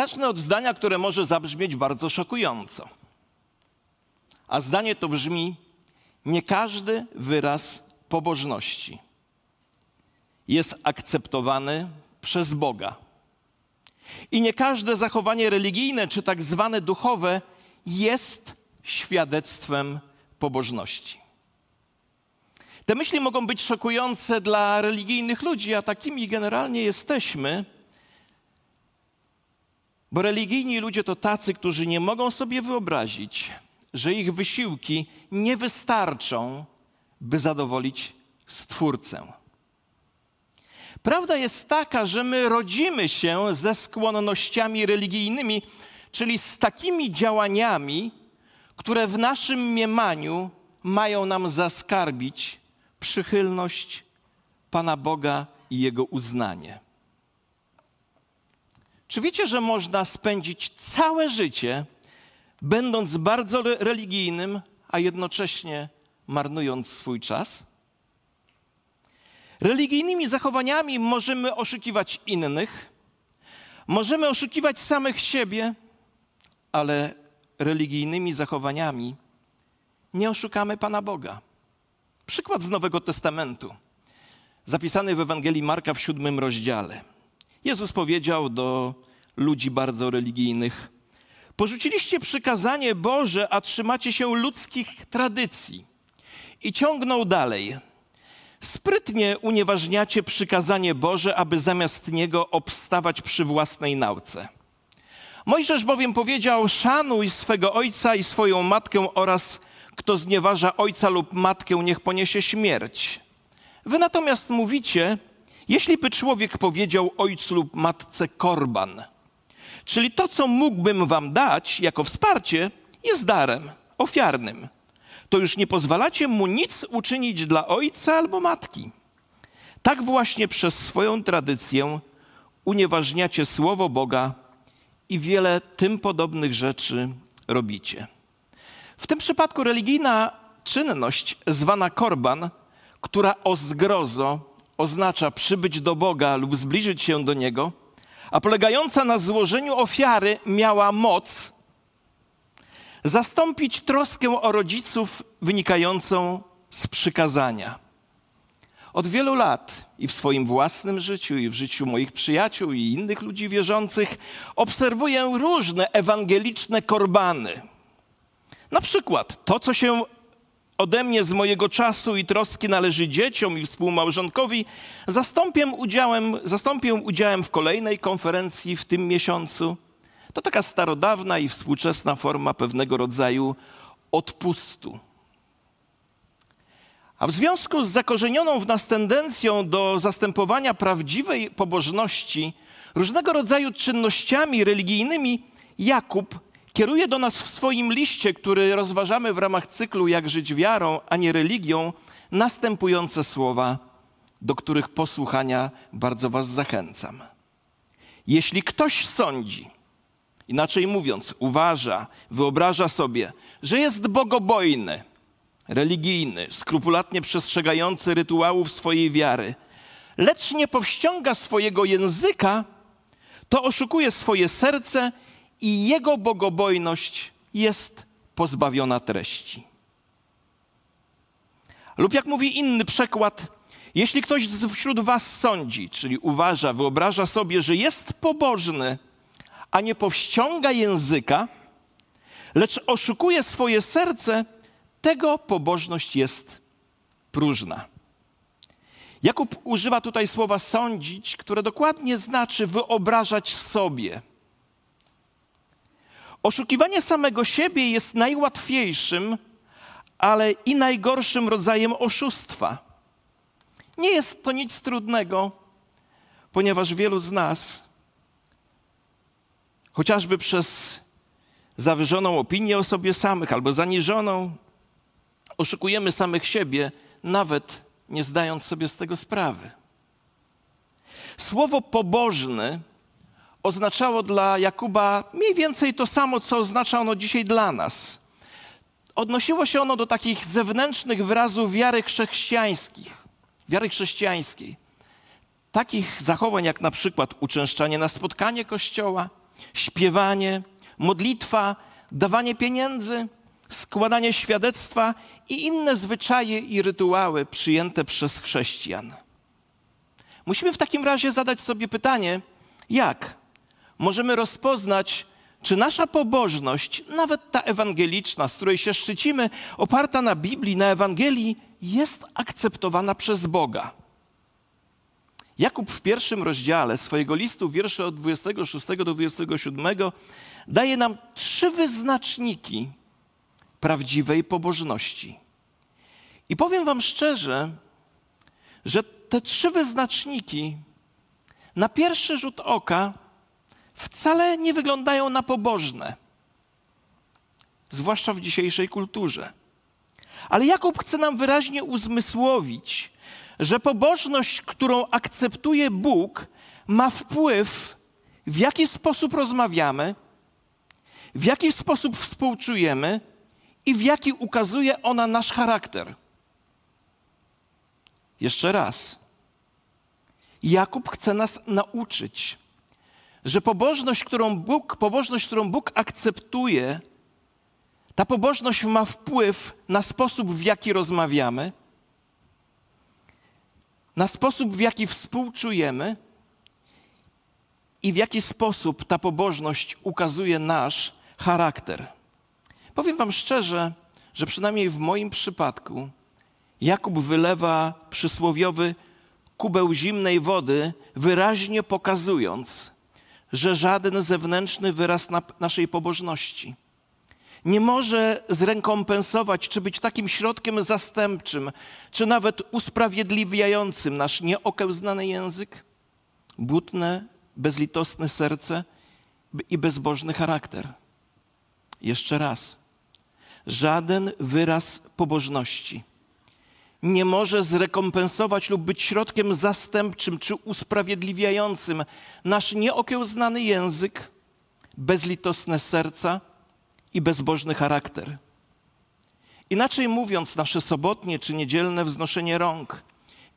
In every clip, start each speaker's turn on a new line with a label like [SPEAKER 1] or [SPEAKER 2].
[SPEAKER 1] Zacznę od zdania, które może zabrzmieć bardzo szokująco. A zdanie to brzmi: Nie każdy wyraz pobożności jest akceptowany przez Boga. I nie każde zachowanie religijne czy tak zwane duchowe jest świadectwem pobożności. Te myśli mogą być szokujące dla religijnych ludzi, a takimi generalnie jesteśmy, bo religijni ludzie to tacy, którzy nie mogą sobie wyobrazić, że ich wysiłki nie wystarczą, by zadowolić Stwórcę. Prawda jest taka, że my rodzimy się ze skłonnościami religijnymi, czyli z takimi działaniami, które w naszym mniemaniu mają nam zaskarbić przychylność Pana Boga i Jego uznanie. Czy wiecie, że można spędzić całe życie, będąc bardzo religijnym, a jednocześnie marnując swój czas? Religijnymi zachowaniami możemy oszukiwać innych, możemy oszukiwać samych siebie, ale religijnymi zachowaniami nie oszukamy Pana Boga. Przykład z Nowego Testamentu, zapisany w Ewangelii Marka w siódmym rozdziale. Jezus powiedział do ludzi bardzo religijnych: Porzuciliście przykazanie Boże, a trzymacie się ludzkich tradycji. I ciągnął dalej. Sprytnie unieważniacie przykazanie Boże, aby zamiast niego obstawać przy własnej nauce. Mojżesz bowiem powiedział: Szanuj swego ojca i swoją matkę oraz kto znieważa ojca lub matkę, niech poniesie śmierć. Wy natomiast mówicie, jeśli by człowiek powiedział ojcu lub matce korban, czyli to, co mógłbym wam dać jako wsparcie, jest darem ofiarnym, to już nie pozwalacie mu nic uczynić dla ojca albo matki. Tak właśnie przez swoją tradycję unieważniacie słowo Boga i wiele tym podobnych rzeczy robicie. W tym przypadku religijna czynność zwana korban, która o zgrozo oznacza przybyć do Boga lub zbliżyć się do Niego, a polegająca na złożeniu ofiary miała moc zastąpić troskę o rodziców wynikającą z przykazania. Od wielu lat i w swoim własnym życiu, i w życiu moich przyjaciół i innych ludzi wierzących obserwuję różne ewangeliczne korbany. Na przykład to, co się ode mnie z mojego czasu i troski należy dzieciom i współmałżonkowi, zastąpię udziałem, zastąpię udziałem w kolejnej konferencji w tym miesiącu. To taka starodawna i współczesna forma pewnego rodzaju odpustu. A w związku z zakorzenioną w nas tendencją do zastępowania prawdziwej pobożności różnego rodzaju czynnościami religijnymi, Jakub kieruje do nas w swoim liście, który rozważamy w ramach cyklu Jak żyć wiarą, a nie religią, następujące słowa, do których posłuchania bardzo Was zachęcam. Jeśli ktoś sądzi, inaczej mówiąc, uważa, wyobraża sobie, że jest bogobojny, religijny, skrupulatnie przestrzegający rytuałów swojej wiary, lecz nie powściąga swojego języka, to oszukuje swoje serce i jego bogobojność jest pozbawiona treści. Lub jak mówi inny przekład, jeśli ktoś wśród was sądzi, czyli uważa, wyobraża sobie, że jest pobożny, a nie powściąga języka, lecz oszukuje swoje serce, tego pobożność jest próżna. Jakub używa tutaj słowa sądzić, które dokładnie znaczy wyobrażać sobie. Oszukiwanie samego siebie jest najłatwiejszym, ale i najgorszym rodzajem oszustwa. Nie jest to nic trudnego, ponieważ wielu z nas, chociażby przez zawyżoną opinię o sobie samych albo zaniżoną, oszukujemy samych siebie, nawet nie zdając sobie z tego sprawy. Słowo pobożny oznaczało dla Jakuba mniej więcej to samo, co oznacza ono dzisiaj dla nas. Odnosiło się ono do takich zewnętrznych wyrazów wiary chrześcijańskich, wiary chrześcijańskiej. Takich zachowań jak na przykład uczęszczanie na spotkanie kościoła, śpiewanie, modlitwa, dawanie pieniędzy, składanie świadectwa i inne zwyczaje i rytuały przyjęte przez chrześcijan. Musimy w takim razie zadać sobie pytanie, jak możemy rozpoznać, czy nasza pobożność, nawet ta ewangeliczna, z której się szczycimy, oparta na Biblii, na Ewangelii, jest akceptowana przez Boga. Jakub w pierwszym rozdziale swojego listu, wiersze od 26 do 27, daje nam trzy wyznaczniki prawdziwej pobożności. I powiem Wam szczerze, że te trzy wyznaczniki na pierwszy rzut oka wcale nie wyglądają na pobożne, zwłaszcza w dzisiejszej kulturze. Ale Jakub chce nam wyraźnie uzmysłowić, że pobożność, którą akceptuje Bóg, ma wpływ, w jaki sposób rozmawiamy, w jaki sposób współczujemy i w jaki ukazuje ona nasz charakter. Jeszcze raz. Jakub chce nas nauczyć, że pobożność, którą Bóg, pobożność, którą Bóg akceptuje, ta pobożność ma wpływ na sposób, w jaki rozmawiamy, na sposób, w jaki współczujemy i w jaki sposób ta pobożność ukazuje nasz charakter. Powiem Wam szczerze, że przynajmniej w moim przypadku Jakub wylewa przysłowiowy kubeł zimnej wody, wyraźnie pokazując, że żaden zewnętrzny wyraz na naszej pobożności nie może zrekompensować, czy być takim środkiem zastępczym, czy nawet usprawiedliwiającym nasz nieokiełznany język, butne, bezlitosne serce i bezbożny charakter. Jeszcze raz. Żaden wyraz pobożności nie może zrekompensować lub być środkiem zastępczym czy usprawiedliwiającym nasz nieokiełznany język, bezlitosne serca i bezbożny charakter. Inaczej mówiąc, nasze sobotnie czy niedzielne wznoszenie rąk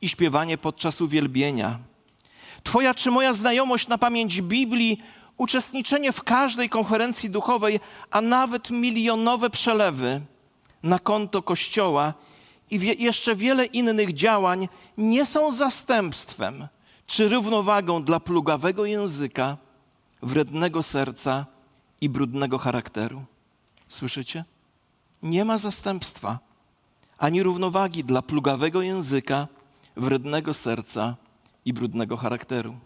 [SPEAKER 1] i śpiewanie podczas uwielbienia, Twoja czy moja znajomość na pamięć Biblii, uczestniczenie w każdej konferencji duchowej, a nawet milionowe przelewy na konto Kościoła i jeszcze wiele innych działań nie są zastępstwem czy równowagą dla plugawego języka, wrednego serca i brudnego charakteru. Słyszycie? Nie ma zastępstwa ani równowagi dla plugawego języka, wrednego serca i brudnego charakteru.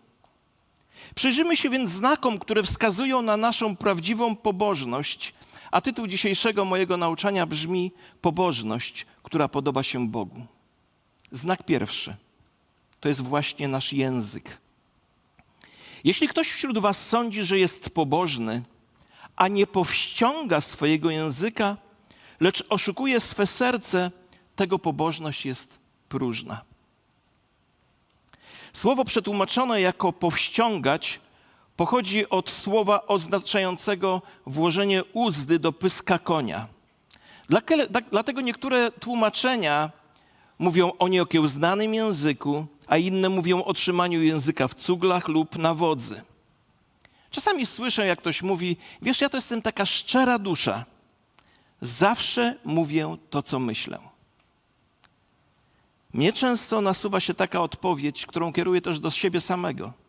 [SPEAKER 1] Przyjrzymy się więc znakom, które wskazują na naszą prawdziwą pobożność, a tytuł dzisiejszego mojego nauczania brzmi Pobożność, która podoba się Bogu. Znak pierwszy to jest właśnie nasz język. Jeśli ktoś wśród Was sądzi, że jest pobożny, a nie powściąga swojego języka, lecz oszukuje swe serce, tego pobożność jest próżna. Słowo przetłumaczone jako powściągać pochodzi od słowa oznaczającego włożenie uzdy do pyska konia. Dlatego niektóre tłumaczenia mówią o nieokiełznanym języku, a inne mówią o trzymaniu języka w cuglach lub na wodzy. Czasami słyszę, jak ktoś mówi: Wiesz, ja to jestem taka szczera dusza. Zawsze mówię to, co myślę. Mnie często nasuwa się taka odpowiedź, którą kieruję też do siebie samego.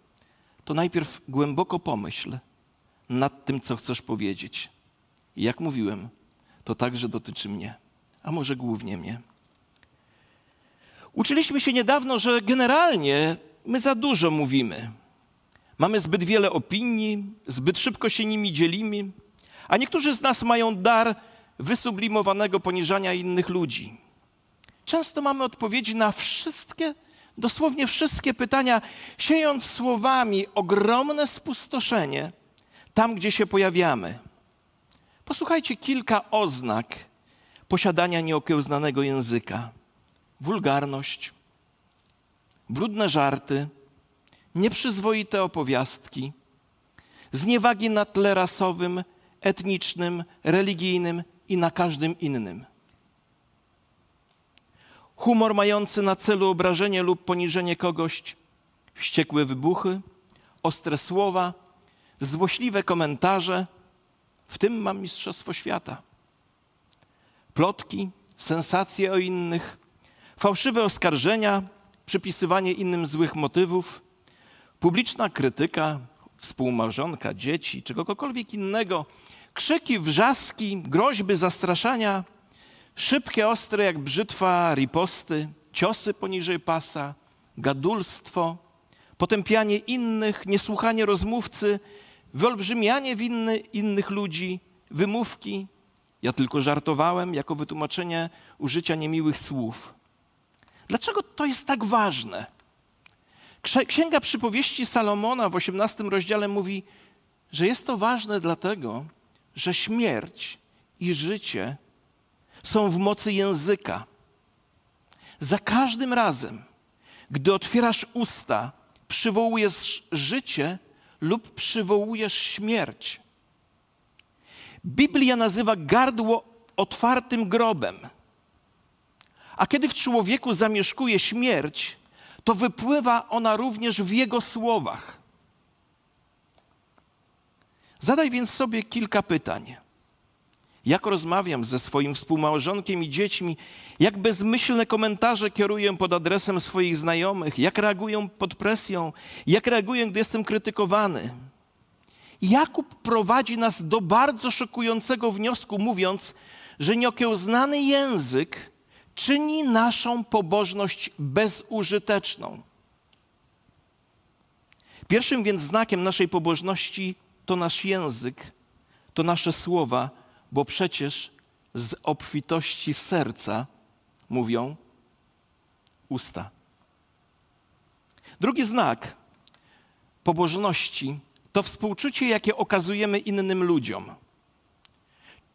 [SPEAKER 1] To najpierw głęboko pomyśl nad tym, co chcesz powiedzieć. I jak mówiłem, to także dotyczy mnie, a może głównie mnie. Uczyliśmy się niedawno, że generalnie my za dużo mówimy. Mamy zbyt wiele opinii, zbyt szybko się nimi dzielimy, a niektórzy z nas mają dar wysublimowanego poniżania innych ludzi. Często mamy odpowiedzi na wszystkie, dosłownie wszystkie pytania, siejąc słowami ogromne spustoszenie tam, gdzie się pojawiamy. Posłuchajcie kilka oznak posiadania nieokiełznanego języka: wulgarność, brudne żarty, nieprzyzwoite opowiastki, zniewagi na tle rasowym, etnicznym, religijnym i na każdym innym. Humor mający na celu obrażenie lub poniżenie kogoś, wściekłe wybuchy, ostre słowa, złośliwe komentarze, w tym mam Mistrzostwo Świata. Plotki, sensacje o innych, fałszywe oskarżenia, przypisywanie innym złych motywów, publiczna krytyka, współmałżonka, dzieci czy kogokolwiek innego, krzyki, wrzaski, groźby, zastraszania, szybkie, ostre jak brzytwa riposty, ciosy poniżej pasa, gadulstwo, potępianie innych, niesłuchanie rozmówcy, wyolbrzymianie winy innych ludzi, wymówki. Ja tylko żartowałem jako wytłumaczenie użycia niemiłych słów. Dlaczego to jest tak ważne? Księga Przypowieści Salomona w 18 rozdziale mówi, że jest to ważne dlatego, że śmierć i życie są w mocy języka. Za każdym razem, gdy otwierasz usta, przywołujesz życie lub przywołujesz śmierć. Biblia nazywa gardło otwartym grobem. A kiedy w człowieku zamieszkuje śmierć, to wypływa ona również w jego słowach. Zadaj więc sobie kilka pytań. Jak rozmawiam ze swoim współmałżonkiem i dziećmi, jak bezmyślne komentarze kieruję pod adresem swoich znajomych, jak reaguję pod presją, jak reaguję, gdy jestem krytykowany. Jakub prowadzi nas do bardzo szokującego wniosku, mówiąc, że nieokiełznany język czyni naszą pobożność bezużyteczną. Pierwszym więc znakiem naszej pobożności to nasz język, to nasze słowa, bo przecież z obfitości serca mówią usta. Drugi znak pobożności to współczucie, jakie okazujemy innym ludziom.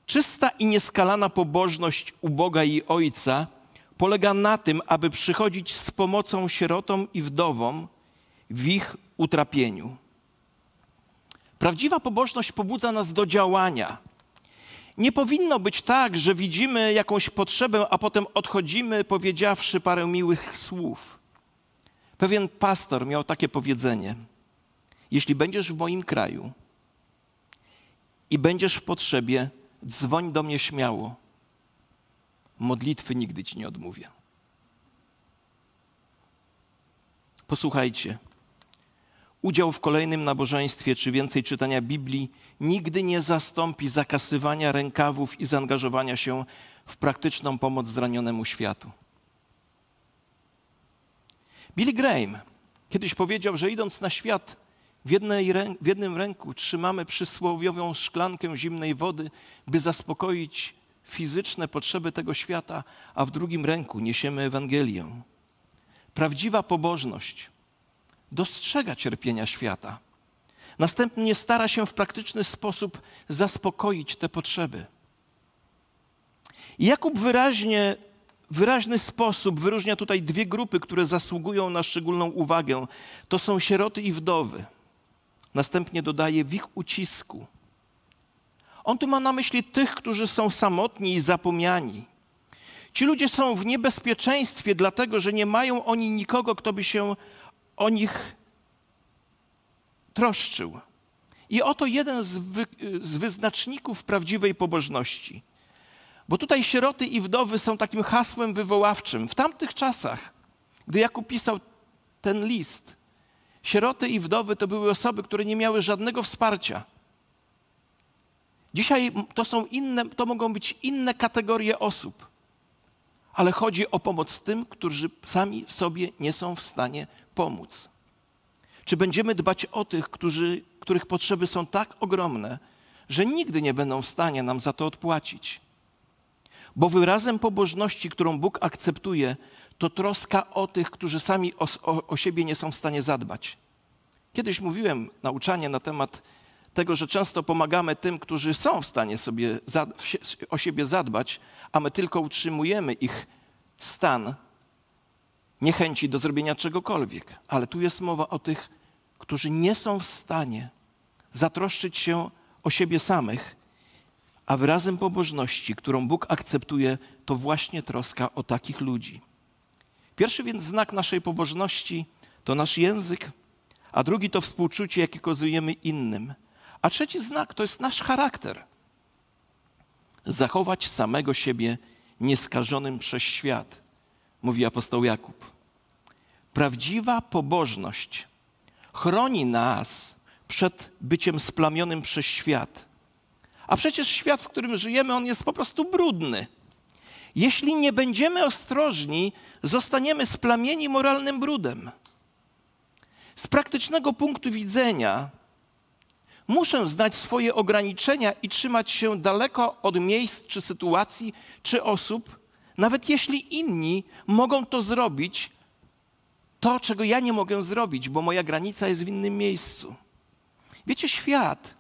[SPEAKER 1] Czysta i nieskalana pobożność u Boga i Ojca polega na tym, aby przychodzić z pomocą sierotom i wdowom w ich utrapieniu. Prawdziwa pobożność pobudza nas do działania. Nie powinno być tak, że widzimy jakąś potrzebę, a potem odchodzimy, powiedziawszy parę miłych słów. Pewien pastor miał takie powiedzenie: Jeśli będziesz w moim kraju i będziesz w potrzebie, dzwoń do mnie śmiało. Modlitwy nigdy ci nie odmówię. Posłuchajcie. Udział w kolejnym nabożeństwie czy więcej czytania Biblii nigdy nie zastąpi zakasywania rękawów i zaangażowania się w praktyczną pomoc zranionemu światu. Billy Graham kiedyś powiedział, że idąc na świat, w, jednej, w jednym ręku trzymamy przysłowiową szklankę zimnej wody, by zaspokoić fizyczne potrzeby tego świata, a w drugim ręku niesiemy Ewangelię. Prawdziwa pobożność dostrzega cierpienia świata. Następnie stara się w praktyczny sposób zaspokoić te potrzeby. Jakub wyraźnie, wyraźny sposób wyróżnia tutaj dwie grupy, które zasługują na szczególną uwagę. To są sieroty i wdowy. Następnie dodaje w ich ucisku. On tu ma na myśli tych, którzy są samotni i zapomniani. Ci ludzie są w niebezpieczeństwie, dlatego że nie mają oni nikogo, kto by się o nich troszczył. I oto jeden z, wy, z wyznaczników prawdziwej pobożności. Bo tutaj sieroty i wdowy są takim hasłem wywoławczym. W tamtych czasach, gdy Jakub pisał ten list, sieroty i wdowy to były osoby, które nie miały żadnego wsparcia. Dzisiaj to są inne, to mogą być inne kategorie osób, ale chodzi o pomoc tym, którzy sami sobie nie są w stanie pomóc. Czy będziemy dbać o tych, którzy, których potrzeby są tak ogromne, że nigdy nie będą w stanie nam za to odpłacić? Bo wyrazem pobożności, którą Bóg akceptuje, to troska o tych, którzy sami o, o, o siebie nie są w stanie zadbać. Kiedyś mówiłem nauczanie na temat tego, że często pomagamy tym, którzy są w stanie sobie o siebie zadbać, a my tylko utrzymujemy ich stan niechęci do zrobienia czegokolwiek. Ale tu jest mowa o tych, którzy nie są w stanie zatroszczyć się o siebie samych, a wyrazem pobożności, którą Bóg akceptuje, to właśnie troska o takich ludzi. Pierwszy więc znak naszej pobożności to nasz język, a drugi to współczucie, jakie okazujemy innym. A trzeci znak to jest nasz charakter. Zachować samego siebie nieskażonym przez świat, mówi apostoł Jakub. Prawdziwa pobożność chroni nas przed byciem splamionym przez świat. A przecież świat, w którym żyjemy, on jest po prostu brudny. Jeśli nie będziemy ostrożni, zostaniemy splamieni moralnym brudem. Z praktycznego punktu widzenia muszę znać swoje ograniczenia i trzymać się daleko od miejsc, czy sytuacji, czy osób, nawet jeśli inni mogą to zrobić, to, czego ja nie mogę zrobić, bo moja granica jest w innym miejscu. Wiecie, świat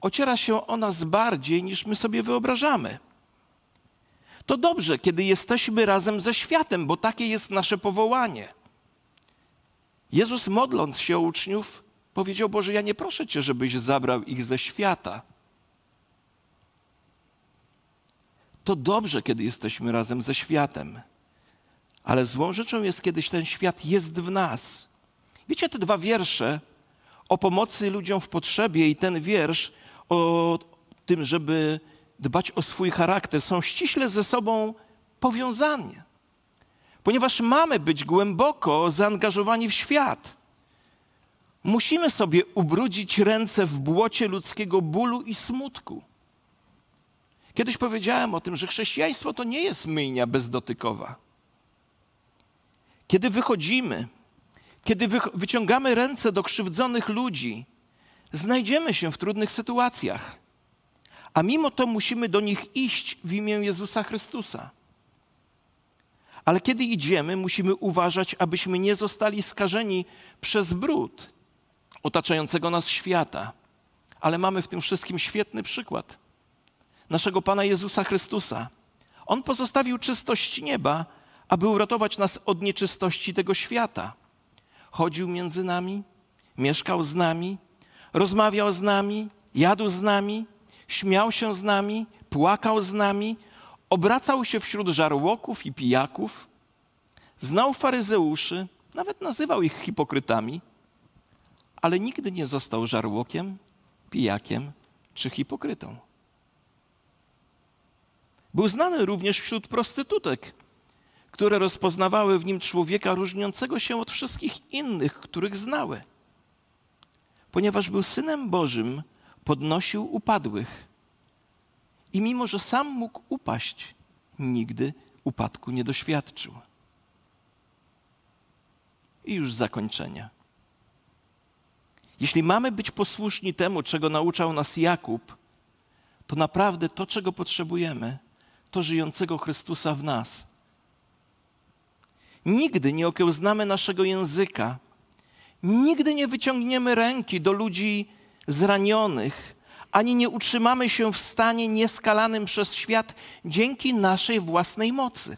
[SPEAKER 1] ociera się o nas bardziej niż my sobie wyobrażamy. To dobrze, kiedy jesteśmy razem ze światem, bo takie jest nasze powołanie. Jezus, modląc się o uczniów, powiedział: Boże, ja nie proszę Cię, żebyś zabrał ich ze świata. To dobrze, kiedy jesteśmy razem ze światem, ale złą rzeczą jest, kiedy ten świat jest w nas. Wiecie, te dwa wiersze o pomocy ludziom w potrzebie i ten wiersz o tym, żeby dbać o swój charakter, są ściśle ze sobą powiązane. Ponieważ mamy być głęboko zaangażowani w świat. Musimy sobie ubrudzić ręce w błocie ludzkiego bólu i smutku. Kiedyś powiedziałem o tym, że chrześcijaństwo to nie jest myjnia bezdotykowa. Kiedy wychodzimy, kiedy wy, wyciągamy ręce do krzywdzonych ludzi, znajdziemy się w trudnych sytuacjach, a mimo to musimy do nich iść w imię Jezusa Chrystusa. Ale kiedy idziemy, musimy uważać, abyśmy nie zostali skażeni przez brud otaczającego nas świata. Ale mamy w tym wszystkim świetny przykład naszego Pana Jezusa Chrystusa. On pozostawił czystość nieba, aby uratować nas od nieczystości tego świata. Chodził między nami, mieszkał z nami, rozmawiał z nami, jadł z nami, śmiał się z nami, płakał z nami, obracał się wśród żarłoków i pijaków, znał faryzeuszy, nawet nazywał ich hipokrytami, ale nigdy nie został żarłokiem, pijakiem czy hipokrytą. Był znany również wśród prostytutek, które rozpoznawały w nim człowieka różniącego się od wszystkich innych, których znały. Ponieważ był synem Bożym, podnosił upadłych. I mimo, że sam mógł upaść, nigdy upadku nie doświadczył. I już zakończenie. Jeśli mamy być posłuszni temu, czego nauczał nas Jakub, to naprawdę to, czego potrzebujemy, to żyjącego Chrystusa w nas. Nigdy nie okiełznamy naszego języka, nigdy nie wyciągniemy ręki do ludzi zranionych, ani nie utrzymamy się w stanie nieskalanym przez świat dzięki naszej własnej mocy.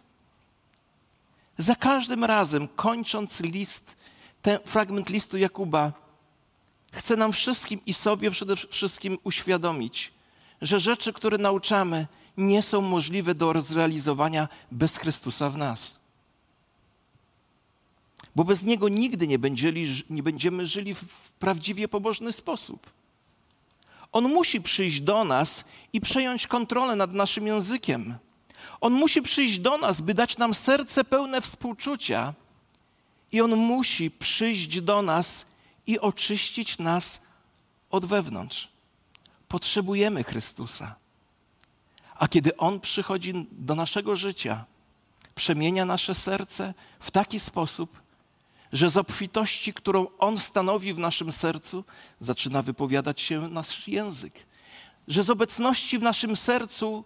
[SPEAKER 1] Za każdym razem, kończąc list, ten fragment listu Jakuba, chcę nam wszystkim i sobie przede wszystkim uświadomić, że rzeczy, które nauczamy, nie są możliwe do zrealizowania bez Chrystusa w nas. Bo bez Niego nigdy nie, będzieli, nie będziemy żyli w prawdziwie pobożny sposób. On musi przyjść do nas i przejąć kontrolę nad naszym językiem. On musi przyjść do nas, by dać nam serce pełne współczucia. I On musi przyjść do nas i oczyścić nas od wewnątrz. Potrzebujemy Chrystusa. A kiedy On przychodzi do naszego życia, przemienia nasze serce w taki sposób, że z obfitości, którą On stanowi w naszym sercu, zaczyna wypowiadać się nasz język. Że z obecności w naszym sercu,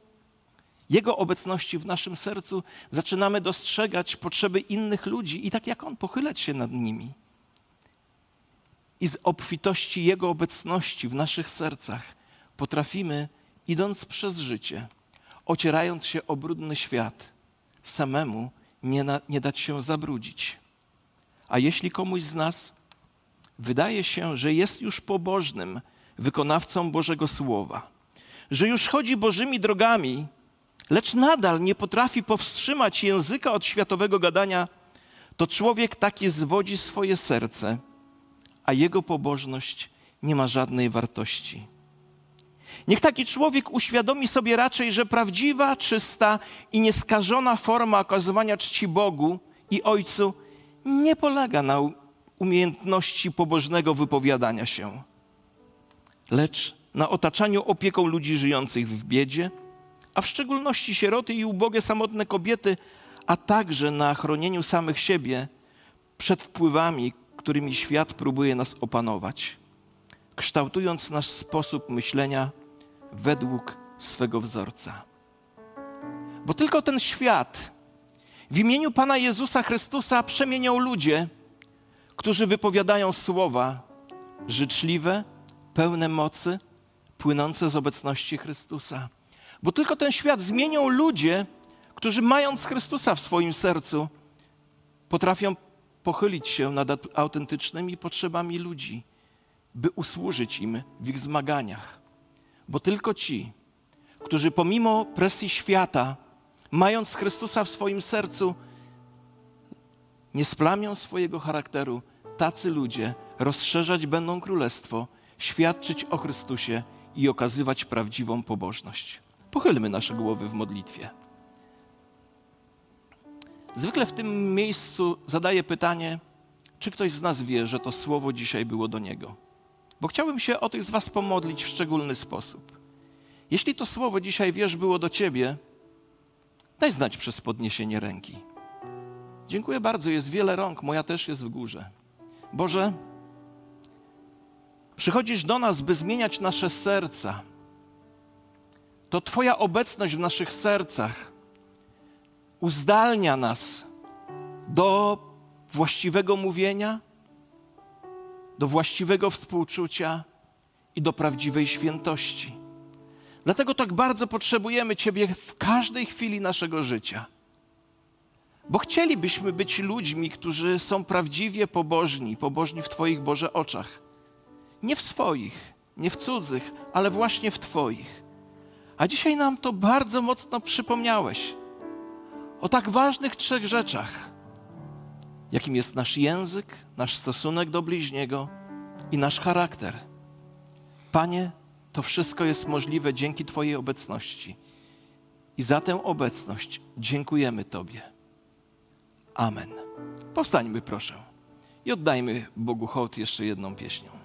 [SPEAKER 1] Jego obecności w naszym sercu, zaczynamy dostrzegać potrzeby innych ludzi i tak jak On pochylać się nad nimi. I z obfitości Jego obecności w naszych sercach potrafimy, idąc przez życie, ocierając się o brudny świat, samemu nie, na, nie dać się zabrudzić. A jeśli komuś z nas wydaje się, że jest już pobożnym wykonawcą Bożego Słowa, że już chodzi Bożymi drogami, lecz nadal nie potrafi powstrzymać języka od światowego gadania, to człowiek taki zwodzi swoje serce, a jego pobożność nie ma żadnej wartości. Niech taki człowiek uświadomi sobie raczej, że prawdziwa, czysta i nieskażona forma okazywania czci Bogu i Ojcu nie polega na umiejętności pobożnego wypowiadania się, lecz na otaczaniu opieką ludzi żyjących w biedzie, a w szczególności sieroty i ubogie samotne kobiety, a także na chronieniu samych siebie przed wpływami, którymi świat próbuje nas opanować, kształtując nasz sposób myślenia według swego wzorca. Bo tylko ten świat w imieniu Pana Jezusa Chrystusa przemienią ludzie, którzy wypowiadają słowa życzliwe, pełne mocy, płynące z obecności Chrystusa. Bo tylko ten świat zmienią ludzie, którzy mając Chrystusa w swoim sercu, potrafią pochylić się nad autentycznymi potrzebami ludzi, by usłużyć im w ich zmaganiach. Bo tylko ci, którzy pomimo presji świata, mając Chrystusa w swoim sercu, nie splamią swojego charakteru, tacy ludzie rozszerzać będą królestwo, świadczyć o Chrystusie i okazywać prawdziwą pobożność. Pochylmy nasze głowy w modlitwie. Zwykle w tym miejscu zadaję pytanie, czy ktoś z nas wie, że to słowo dzisiaj było do niego. Bo chciałbym się o tych z Was pomodlić w szczególny sposób. Jeśli to słowo dzisiaj wiesz było do Ciebie, daj znać przez podniesienie ręki. Dziękuję bardzo, jest wiele rąk, moja też jest w górze. Boże, przychodzisz do nas, by zmieniać nasze serca. To Twoja obecność w naszych sercach uzdalnia nas do właściwego mówienia, do właściwego współczucia i do prawdziwej świętości. Dlatego tak bardzo potrzebujemy Ciebie w każdej chwili naszego życia. Bo chcielibyśmy być ludźmi, którzy są prawdziwie pobożni, pobożni w Twoich Boże oczach. Nie w swoich, nie w cudzych, ale właśnie w Twoich. A dzisiaj nam to bardzo mocno przypomniałeś o tak ważnych trzech rzeczach, jakim jest nasz język, nasz stosunek do bliźniego i nasz charakter. Panie, to wszystko jest możliwe dzięki Twojej obecności. I za tę obecność dziękujemy Tobie. Amen. Powstańmy, proszę, i oddajmy Bogu hołd jeszcze jedną pieśnią.